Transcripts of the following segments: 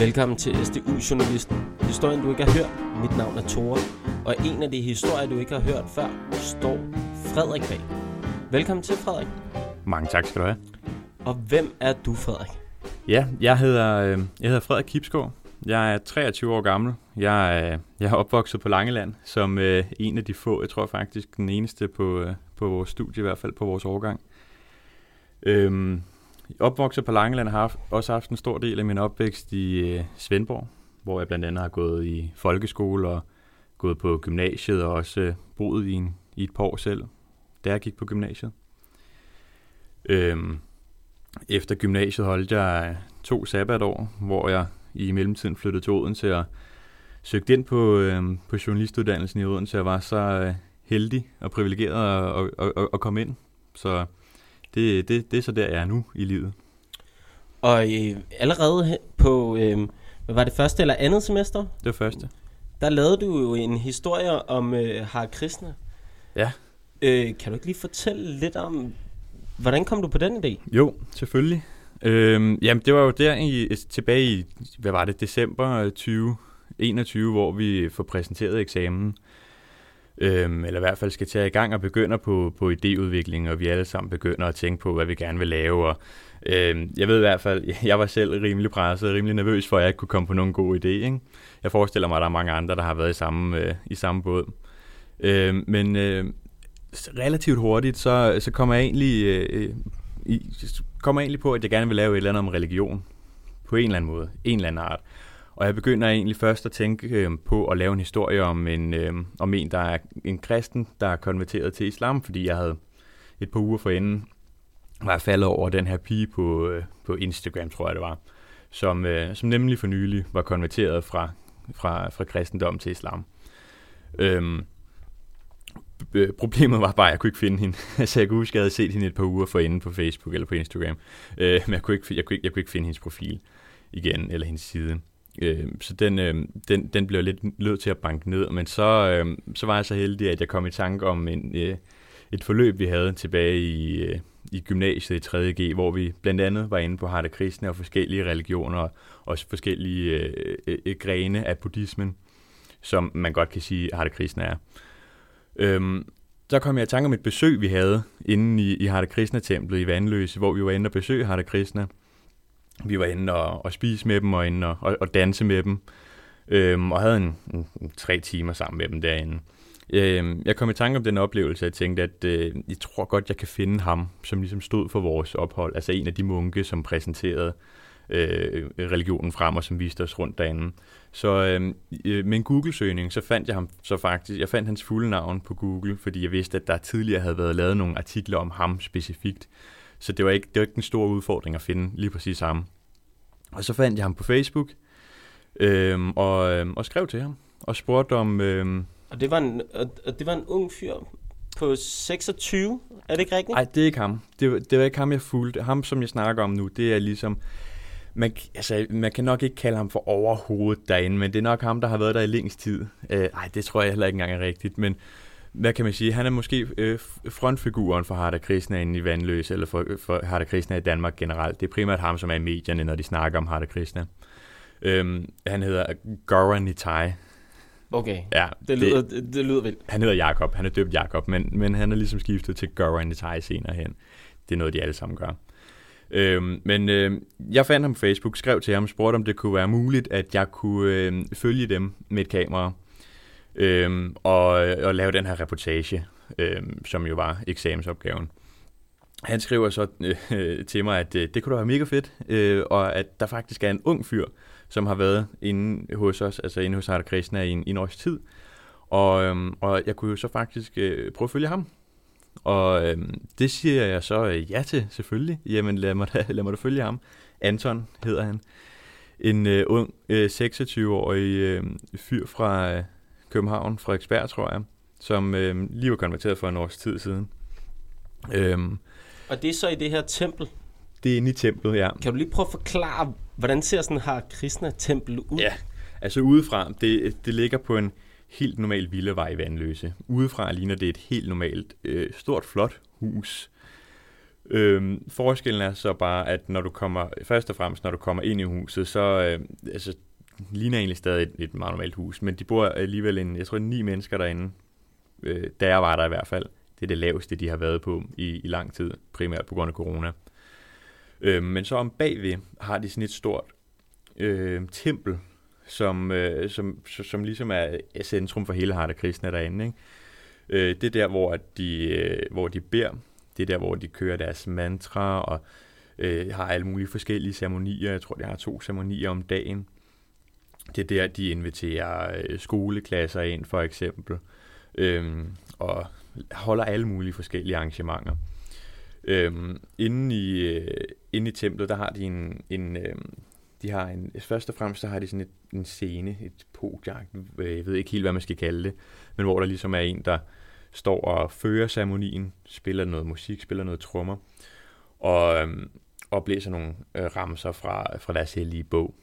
Velkommen til SDU Journalisten. Historien du ikke har hørt. Mit navn er Tore. Og en af de historier du ikke har hørt før, står Frederik bag. Velkommen til Frederik. Mange tak skal du have. Og hvem er du, Frederik? Ja, jeg hedder, øh, jeg hedder Frederik Kipsgaard. Jeg er 23 år gammel. Jeg er, jeg er opvokset på Langeland som øh, en af de få, jeg tror faktisk den eneste på, øh, på vores studie, i hvert fald på vores årgang. Øhm, opvokset på Langeland har haft, også haft en stor del af min opvækst i øh, Svendborg, hvor jeg blandt andet har gået i folkeskole og gået på gymnasiet og også øh, boet i, en, i et par år selv, da jeg gik på gymnasiet. Øhm, efter gymnasiet holdt jeg øh, to sabbatår, hvor jeg i mellemtiden flyttede til Odense og søgte ind på, øh, på journalistuddannelsen i Odense. Jeg var så øh, heldig og privilegeret at, at, at, at komme ind. Så det, det, det er så der, jeg er nu i livet. Og øh, allerede på, øh, hvad var det første eller andet semester? Det var første. Der lavede du jo en historie om øh, Har Krishna. Ja. Øh, kan du ikke lige fortælle lidt om, hvordan kom du på den idé? Jo, selvfølgelig. Øhm, jamen, det var jo der i, tilbage i, hvad var det, december 2021, hvor vi får præsenteret eksamen. Øhm, eller i hvert fald skal tage i gang og begynder på, på idéudvikling, og vi alle sammen begynder at tænke på, hvad vi gerne vil lave. Og, øhm, jeg ved i hvert fald, jeg var selv rimelig presset, rimelig nervøs for, at jeg ikke kunne komme på nogen god idé. Ikke? Jeg forestiller mig, at der er mange andre, der har været i samme, øh, i samme båd. Øhm, men øh, relativt hurtigt, så, så kommer jeg egentlig øh, øh i, kommer egentlig på, at jeg gerne vil lave et eller andet om religion. På en eller anden måde. En eller anden art. Og jeg begynder egentlig først at tænke øh, på at lave en historie om en, øh, om en, der er en kristen, der er konverteret til islam, fordi jeg havde et par uger forinden var jeg faldet over den her pige på, øh, på Instagram, tror jeg det var, som, øh, som nemlig for nylig var konverteret fra, fra, fra kristendom til islam. Øhm, øh, problemet var bare, at jeg kunne ikke finde hende. altså, jeg kunne huske, at jeg havde set hende et par uger forinden på Facebook eller på Instagram. Øh, men jeg kunne, ikke, jeg, kunne ikke, jeg kunne ikke finde hendes profil igen, eller hendes side. Øh, så den, øh, den, den blev lidt nødt til at banke ned. Men så, øh, så var jeg så heldig, at jeg kom i tanke om en, øh, et forløb, vi havde tilbage i, øh, i gymnasiet i 3.G, hvor vi blandt andet var inde på Hare Krishna og forskellige religioner, og også forskellige øh, øh, grene af buddhismen, som man godt kan sige, Hare Krishna er. Øhm, så kom jeg i tanke om et besøg, vi havde inde i, i Hare Krishna-templet i Vandløse, hvor vi var inde og besøge Hare Krishna. Vi var inde og, og spise med dem og inde og, og, og danse med dem, øhm, og havde en, en, en tre timer sammen med dem derinde. Øhm, jeg kom i tanke om den oplevelse, jeg tænkte, at øh, jeg tror godt, jeg kan finde ham, som ligesom stod for vores ophold. Altså en af de munke, som præsenterede øh, religionen frem, og som viste os rundt derinde. Så øhm, øh, med en Google-søgning, så fandt jeg ham så faktisk, jeg fandt hans fulde navn på Google, fordi jeg vidste, at der tidligere havde været lavet nogle artikler om ham specifikt. Så det var ikke, det var ikke en stor udfordring at finde lige præcis ham. Og så fandt jeg ham på Facebook, øhm, og, øhm, og skrev til ham, og spurgte om... Øhm, og det var en, og det var en ung fyr på 26, er det ikke rigtigt? Nej, det er ikke ham. Det, var, det var ikke ham, jeg fulgte. Ham, som jeg snakker om nu, det er ligesom man, altså, man kan nok ikke kalde ham for overhovedet derinde, men det er nok ham, der har været der i længst tid. Øh, ej, det tror jeg heller ikke engang er rigtigt, men hvad kan man sige? Han er måske øh, frontfiguren for Harda Krishna inde i Vandløs, eller for, for Harda Krishna i Danmark generelt. Det er primært ham, som er i medierne, når de snakker om Harda Krishna. Øhm, han hedder Gaurav Nitai. Okay, ja, det, lyder, det, det lyder vildt. Han hedder Jakob, han er døbt Jakob, men, men han er ligesom skiftet til Gaurav Nitai senere hen. Det er noget, de alle sammen gør. Øhm, men øh, jeg fandt ham på Facebook, skrev til ham, spurgte om det kunne være muligt, at jeg kunne øh, følge dem med et kamera øhm, og, og lave den her reportage, øhm, som jo var eksamensopgaven. Han skriver så øh, til mig, at øh, det kunne da være mega fedt, øh, og at der faktisk er en ung fyr, som har været inde hos os, altså inde hos Harald Krishna i en, i en års tid. Og, øh, og jeg kunne jo så faktisk øh, prøve at følge ham, og øhm, det siger jeg så øh, ja til, selvfølgelig. Jamen lad mig, da, lad mig da følge ham. Anton hedder han. En øh, ung øh, 26-årig øh, fyr fra øh, København, fra ekspert, tror jeg, som øh, lige var konverteret for en års tid siden. Øhm, og det er så i det her tempel? Det er inde i templet, ja. Kan du lige prøve at forklare, hvordan ser sådan her Krishna-tempel ud? Ja, altså udefra, det, det ligger på en helt normal villavej i Vandløse. Udefra ligner det et helt normalt, øh, stort, flot hus. Øhm, forskellen er så bare, at når du kommer, først og fremmest når du kommer ind i huset, så øh, altså, ligner egentlig stadig et, et meget normalt hus, men de bor alligevel en, jeg tror ni mennesker derinde, øh, der var der i hvert fald. Det er det laveste, de har været på i, i lang tid, primært på grund af corona. Øh, men så om bagved har de sådan et stort øh, tempel, som, øh, som, som ligesom er centrum for hele Harder Krishna derinde. Ikke? Øh, det er der, hvor de, øh, hvor de beder. Det er der, hvor de kører deres mantra og øh, har alle mulige forskellige ceremonier. Jeg tror, de har to ceremonier om dagen. Det er der, de inviterer øh, skoleklasser ind, for eksempel. Øh, og holder alle mulige forskellige arrangementer. Øhm, inde, i, øh, inde i templet, der har de en, en øh, de har en, først og fremmest så har de sådan et, en scene, et podium, øh, jeg ved ikke helt, hvad man skal kalde det, men hvor der ligesom er en, der står og fører ceremonien, spiller noget musik, spiller noget trommer, og, øhm, og blæser nogle øh, ramser fra, fra deres hellige bog.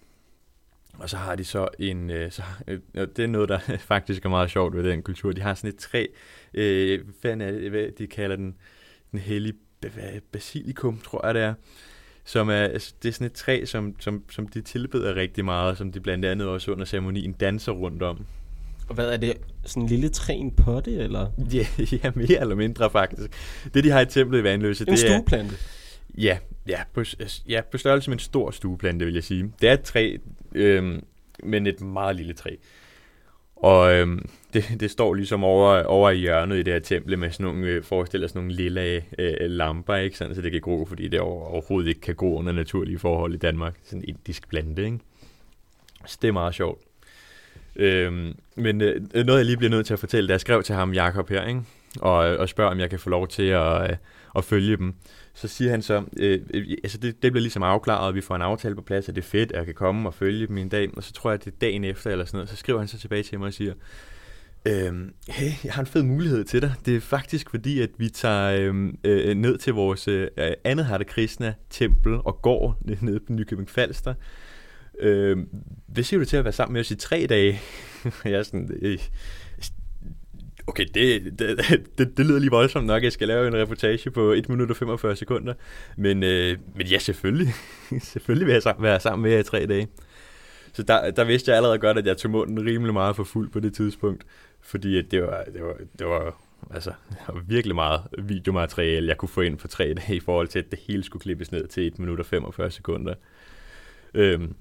Og så har de så en, øh, så, øh, det er noget, der faktisk er meget sjovt ved den kultur, de har sådan et træ, øh, hvad, er det, hvad de kalder den, den hellige basilikum, tror jeg det er, som er, altså, det er sådan et træ, som, som, som de tilbeder rigtig meget, som de blandt andet også under ceremonien danser rundt om. Og hvad er det? Sådan en lille træ en potte, eller? Ja, ja, mere eller mindre faktisk. Det, de har i templet i Vandløse, en det stueplante? Ja, ja på, ja, på størrelse med en stor stueplante, vil jeg sige. Det er et træ, øhm, men et meget lille træ. Og øhm, det, det står ligesom over, over i hjørnet i det her tempel med sådan nogle, øh, forestiller sådan nogle lille øh, lamper, ikke? Sådan, så det kan gro, fordi det overhovedet ikke kan gro under naturlige forhold i Danmark. Sådan en indisk plante, ikke? Så det er meget sjovt. Øhm, men øh, noget, jeg lige bliver nødt til at fortælle, da jeg skrev til ham, Jakob her, ikke? Og, øh, og spørger, om jeg kan få lov til at, øh, at følge dem. Så siger han så, øh, øh altså det, det bliver ligesom afklaret, og vi får en aftale på plads, at det er fedt, at jeg kan komme og følge dem en dag. Og så tror jeg, at det er dagen efter eller sådan noget, så skriver han så tilbage til mig og siger, Øhm, hey, jeg har en fed mulighed til dig. Det er faktisk fordi, at vi tager øh, øh, ned til vores øh, andet Harte Krishna tempel og går ned på Nykøbing Falster. Øhm, hvad siger du til at være sammen med os i tre dage? jeg er sådan, øh, okay, det, det, det, det lyder lige voldsomt nok, jeg skal lave en reportage på 1 minut og 45 sekunder. Men, øh, men ja, selvfølgelig. selvfølgelig vil jeg være sammen med jer i tre dage. Så der, der vidste jeg allerede godt, at jeg tog munden rimelig meget for fuld på det tidspunkt. Fordi det var, det var, det var, altså, var virkelig meget videomateriale, jeg kunne få ind på tre dage i forhold til, at det hele skulle klippes ned til 1 minut og 45 sekunder. Øhm,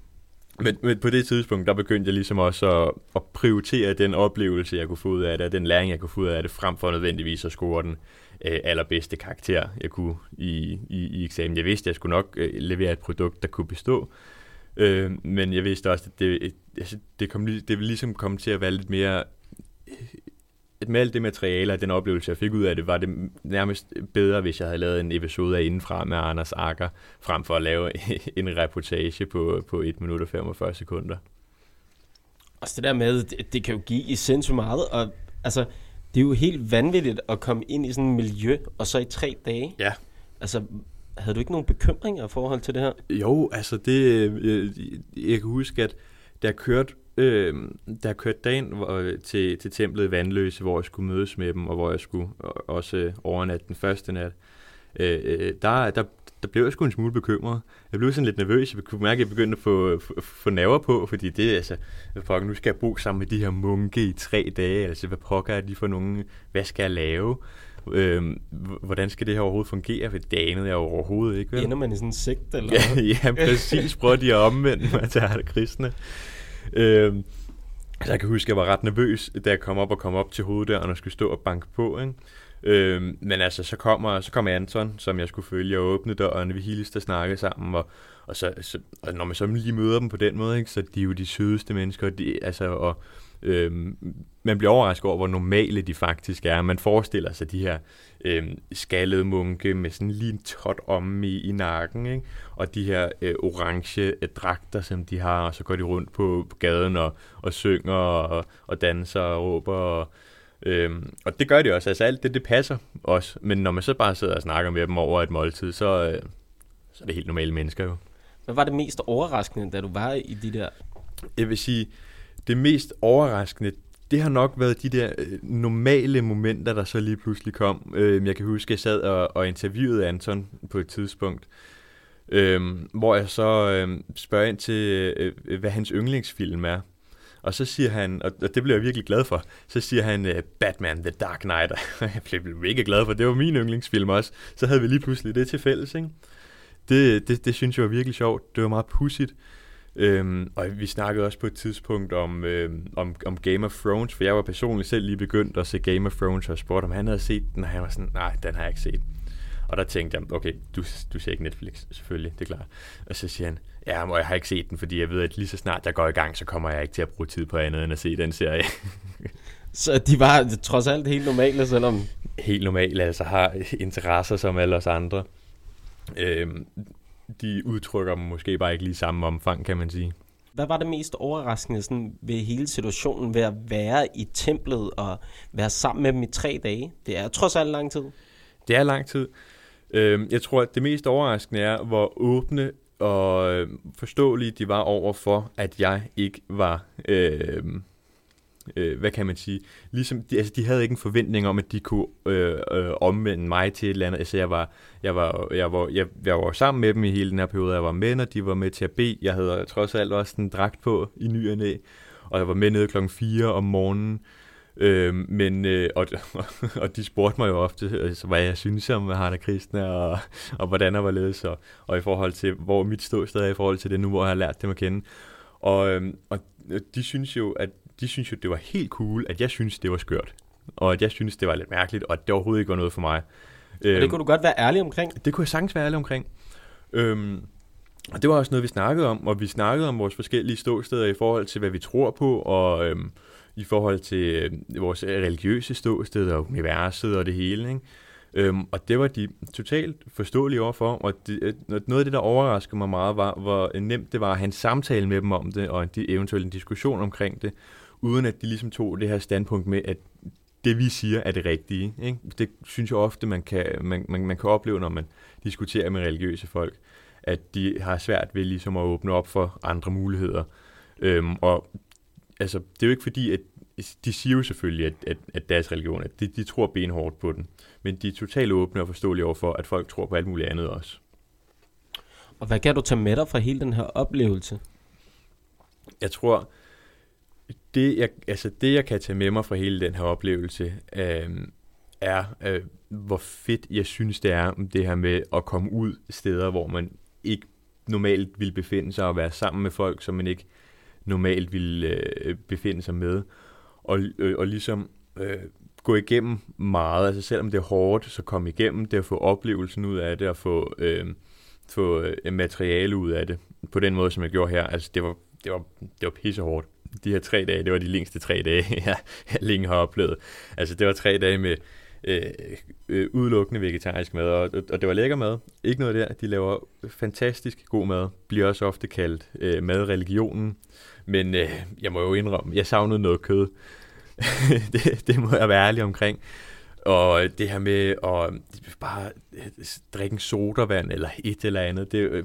men, men på det tidspunkt, der begyndte jeg ligesom også at, at prioritere den oplevelse, jeg kunne få ud af det, og den læring, jeg kunne få ud af det, frem for nødvendigvis at score den øh, allerbedste karakter, jeg kunne i, i, i eksamen. Jeg vidste, at jeg skulle nok øh, levere et produkt, der kunne bestå, øh, men jeg vidste også, at det, altså, det, kom, det ville ligesom komme til at være lidt mere øh, med alt det materiale og den oplevelse, jeg fik ud af det, var det nærmest bedre, hvis jeg havde lavet en episode af Indenfra med Anders Akker, frem for at lave en reportage på, på 1 minut og 45 sekunder. Og det der med, det, det kan jo give sindssygt meget, og altså, det er jo helt vanvittigt at komme ind i sådan et miljø, og så i tre dage. Ja. Altså, havde du ikke nogen bekymringer i forhold til det her? Jo, altså det, jeg, øh, jeg kan huske, at da jeg kørte øh, der kørte dagen hvor, til, til templet Vandløse, hvor jeg skulle mødes med dem, og hvor jeg skulle også overnatte den første nat. Øh, øh, der, der, der blev jeg sgu en smule bekymret. Jeg blev sådan lidt nervøs. Jeg kunne mærke, at jeg begyndte at få, få, få nerver på, fordi det er altså, pokker, nu skal jeg bo sammen med de her munke i tre dage. Altså, hvad pokker er de for nogen? Hvad skal jeg lave? Øhm, hvordan skal det her overhovedet fungere? For det anede jeg overhovedet ikke. Vel? Ender man i sådan en sigt? Eller? ja, ja, præcis. Prøv de at omvende mig til kristne. Øh, så jeg kan huske, at jeg var ret nervøs, da jeg kom op og kom op til hoveddøren og skulle stå og banke på. Ikke? Øh, men altså, så kommer, så kommer Anton, som jeg skulle følge, og åbne døren, vi hilste og snakke sammen, og, og, så, så, og når man så lige møder dem på den måde, ikke, så de er jo de sødeste mennesker, de, altså, og øh, man bliver overrasket over, hvor normale de faktisk er. Man forestiller sig de her øh, skaldede munke med sådan lige en tot om i, i nakken, ikke? og de her øh, orange øh, dragter, som de har, og så går de rundt på, på gaden og, og synger og, og danser og råber. Og, øhm, og det gør de også. Altså alt det, det passer også. Men når man så bare sidder og snakker med dem over et måltid, så, øh, så er det helt normale mennesker jo. Hvad var det mest overraskende, da du var i de der... Jeg vil sige, det mest overraskende, det har nok været de der øh, normale momenter, der så lige pludselig kom. Øh, jeg kan huske, at jeg sad og, og interviewede Anton på et tidspunkt, øh, hvor jeg så øh, spørger ind til, øh, hvad hans yndlingsfilm er. Og så siger han, og det blev jeg virkelig glad for, så siger han uh, Batman The Dark Knight. jeg blev mega glad for, det var min yndlingsfilm også. Så havde vi lige pludselig det til fælles, ikke? Det, det, det synes jeg var virkelig sjovt. Det var meget pudsigt. Øhm, og vi snakkede også på et tidspunkt om, øhm, om, om Game of Thrones, for jeg var personligt selv lige begyndt at se Game of Thrones, og spurgte, om han havde set den, og han var sådan, nej, den har jeg ikke set. Og der tænkte jeg, okay, du, du ser ikke Netflix, selvfølgelig, det er klart. Og så siger han, ja, og jeg har ikke set den, fordi jeg ved, at lige så snart jeg går i gang, så kommer jeg ikke til at bruge tid på andet end at se den serie. så de var trods alt helt normale, selvom... Helt normale, altså har interesser som alle os andre. Øhm, de udtrykker dem måske bare ikke lige samme omfang, kan man sige. Hvad var det mest overraskende sådan, ved hele situationen ved at være i templet og være sammen med dem i tre dage? Det er trods alt lang tid. Det er lang tid. Øhm, jeg tror, at det mest overraskende er, hvor åbne og øh, forståelige de var over for, at jeg ikke var, øh, øh, hvad kan man sige, ligesom, de, altså de havde ikke en forventning om, at de kunne øh, øh, omvende mig til et eller andet. Altså jeg var, jeg var, jeg var, jeg, jeg var sammen med dem i hele den her periode, jeg var med, og de var med til at bede. Jeg havde trods alt også en dragt på i ny og næ, og jeg var med nede klokken 4 om morgenen. Øh, men, øh, og, og de spurgte mig jo ofte, altså, hvad jeg synes om Harda Kristne, og, og hvordan jeg var ledet, og, og i forhold til, hvor mit ståsted er i forhold til det nu, hvor jeg har lært dem at kende. Og, øh, og de synes jo, at de synes jo, det var helt cool, at jeg synes, det var skørt. Og at jeg synes, det var lidt mærkeligt, og at det overhovedet ikke var noget for mig. Og det øhm, kunne du godt være ærlig omkring? Det kunne jeg sagtens være ærlig omkring. Øhm, og det var også noget, vi snakkede om, og vi snakkede om vores forskellige ståsteder i forhold til, hvad vi tror på, og øhm, i forhold til øh, vores religiøse ståsted og universet og det hele. Ikke? Øhm, og det var de totalt forståelige overfor, og de, øh, noget af det, der overraskede mig meget, var, hvor nemt det var at have en samtale med dem om det, og de, eventuelt en diskussion omkring det, uden at de ligesom tog det her standpunkt med, at det vi siger er det rigtige. Ikke? Det synes jeg ofte, man kan, man, man, man kan opleve, når man diskuterer med religiøse folk, at de har svært ved ligesom at åbne op for andre muligheder. Øhm, og altså, det er jo ikke fordi, at de siger jo selvfølgelig, at, at, at deres religion, at de, de tror benhårdt på den. Men de er totalt åbne og forståelige over for, at folk tror på alt muligt andet også. Og hvad kan du tage med dig fra hele den her oplevelse? Jeg tror, det jeg, altså det jeg kan tage med mig fra hele den her oplevelse, øh, er, øh, hvor fedt jeg synes det er, det her med at komme ud steder, hvor man ikke normalt vil befinde sig og være sammen med folk, som man ikke normalt vil øh, befinde sig med. Og, øh, og ligesom øh, gå igennem meget, altså selvom det er hårdt, så komme igennem det, at få oplevelsen ud af det, og få, øh, få øh, materiale ud af det, på den måde, som jeg gjorde her. Altså det var, det var, det var pisse hårdt. De her tre dage, det var de længste tre dage, jeg, jeg længe har oplevet. Altså det var tre dage med øh, øh, udelukkende vegetarisk mad, og, og det var lækker mad. Ikke noget der. De laver fantastisk god mad. Bliver også ofte kaldt øh, madreligionen. Men øh, jeg må jo indrømme, jeg savnede noget kød. det, det må jeg være ærlig omkring. Og det her med at øh, bare øh, drikke en sodavand eller et eller andet, det, øh,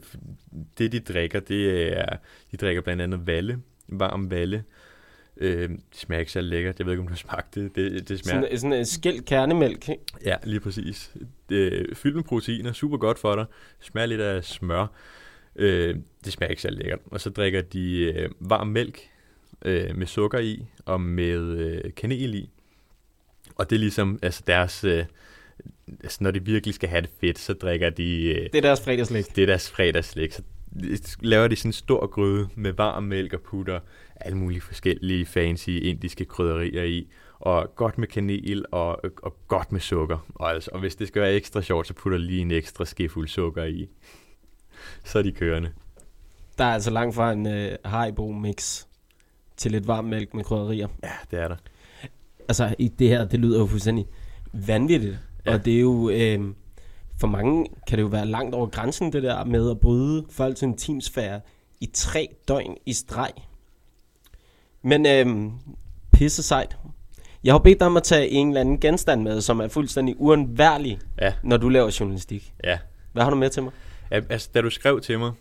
det de drikker, det er, de drikker blandt andet valle, varm valle. Øh, det smager ikke så lækkert. Jeg ved ikke, om du har smagt det. Det, det smager... Sådan, sådan en skæld kernemælk, ikke? Ja, lige præcis. Det fyldt med proteiner, super godt for dig. Smager lidt af smør. Øh, det smager ikke så lækkert. Og så drikker de øh, varm mælk øh, med sukker i og med øh, kanel i. Og det er ligesom altså deres... Øh, altså når de virkelig skal have det fedt, så drikker de... Øh, det er deres fredagslæg. Det er deres fredagslæg. Så laver de sådan en stor gryde med varm mælk og putter alle mulige forskellige fancy indiske krydderier i, og godt med kanel og, og godt med sukker. Og, altså, og hvis det skal være ekstra sjovt, så putter lige en ekstra skefuld sukker i. så er de kørende. Der er altså langt fra en uh, Haribo-mix til lidt varm mælk med krydderier. Ja, det er der. Altså, i det her, det lyder jo fuldstændig vanvittigt. Ja. Og det er jo... Øh, for mange kan det jo være langt over grænsen, det der med at bryde folks intimsfære i tre døgn i streg. Men øhm, pisse sejt. Jeg har bedt dig om at tage en eller anden genstand med, som er fuldstændig uundværlig, ja. når du laver journalistik. Ja. Hvad har du med til mig? Altså, da du skrev til mig,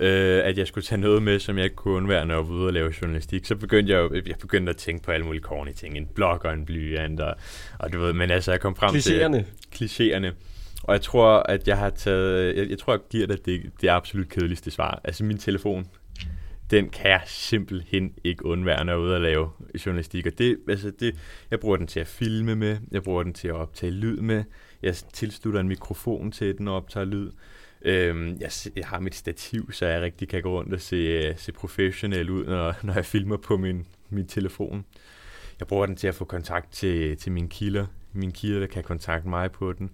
øh, at jeg skulle tage noget med, som jeg ikke kunne undvære, når jeg var ude og lave journalistik, så begyndte jeg jo, jeg begyndte at tænke på alle mulige corny ting. En blog og en blyant, og, og du ved, men altså, jeg kom frem Klichéerne. til... Klichéerne. Og jeg tror, at jeg har taget... Jeg, jeg tror, jeg giver dig det, det absolut kedeligste svar. Altså, min telefon, den kan jeg simpelthen ikke undvære, når jeg er ude og lave journalistik. Og det, altså det, jeg bruger den til at filme med, jeg bruger den til at optage lyd med, jeg tilslutter en mikrofon til den og optager lyd. Øhm, jeg, jeg har mit stativ, så jeg rigtig kan gå rundt og se, øh, se professionel ud, når, når jeg filmer på min, min telefon. Jeg bruger den til at få kontakt til, til mine kilder. Mine kilder, der kan kontakte mig på den.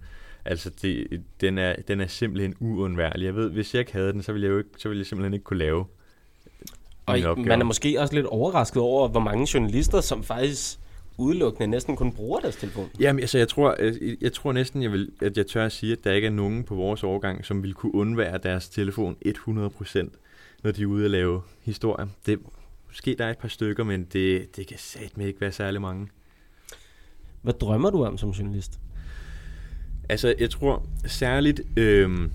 Altså, det, den, er, den er simpelthen uundværlig. Jeg ved, hvis jeg ikke havde den, så ville jeg, jo ikke, så ville jeg simpelthen ikke kunne lave og man er måske også lidt overrasket over, hvor mange journalister, som faktisk udelukkende næsten kun bruger deres telefon. Jamen, altså, jeg tror, jeg, jeg tror næsten, jeg vil, at jeg tør at sige, at der ikke er nogen på vores overgang, som vil kunne undvære deres telefon 100%, når de er ude og lave historie. Det, måske der er et par stykker, men det, det kan satme ikke være særlig mange. Hvad drømmer du om som journalist? Altså, jeg tror særligt... Øh,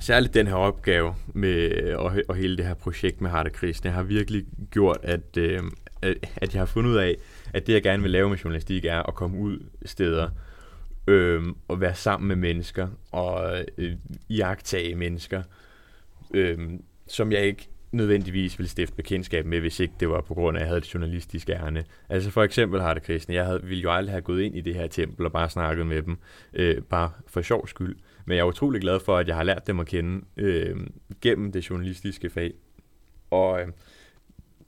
særligt den her opgave med, øh, og, og hele det her projekt med Harder Kristne har virkelig gjort, at, øh, at jeg har fundet ud af, at det jeg gerne vil lave med journalistik er at komme ud steder øh, og være sammen med mennesker og øh, jagtage mennesker, øh, som jeg ikke nødvendigvis ville stifte bekendtskab med, hvis ikke det var på grund af, at jeg havde et journalistisk ærne. Altså for eksempel har det kristne. Jeg havde, ville jo aldrig have gået ind i det her tempel og bare snakket med dem, øh, bare for sjov skyld. Men jeg er utrolig glad for, at jeg har lært dem at kende øh, gennem det journalistiske fag. Og øh,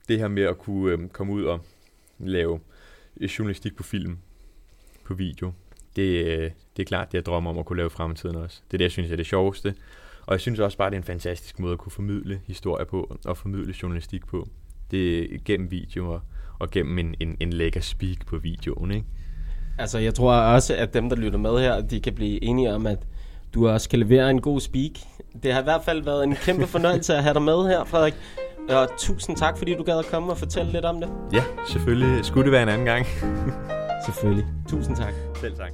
det her med at kunne øh, komme ud og lave øh, journalistik på film, på video, det, øh, det er klart, det jeg drømmer om at kunne lave fremtiden også. Det er det, jeg synes er det sjoveste. Og jeg synes også bare, det er en fantastisk måde at kunne formidle historie på, og formidle journalistik på. Det er gennem video og, og gennem en, en, en lækker speak på videoen, ikke? Altså, jeg tror også, at dem, der lytter med her, de kan blive enige om, at du også kan levere en god speak. Det har i hvert fald været en kæmpe fornøjelse at have dig med her, Frederik. Og tusind tak, fordi du gad at komme og fortælle lidt om det. Ja, selvfølgelig. Skulle det være en anden gang. selvfølgelig. Tusind tak. Selv tak.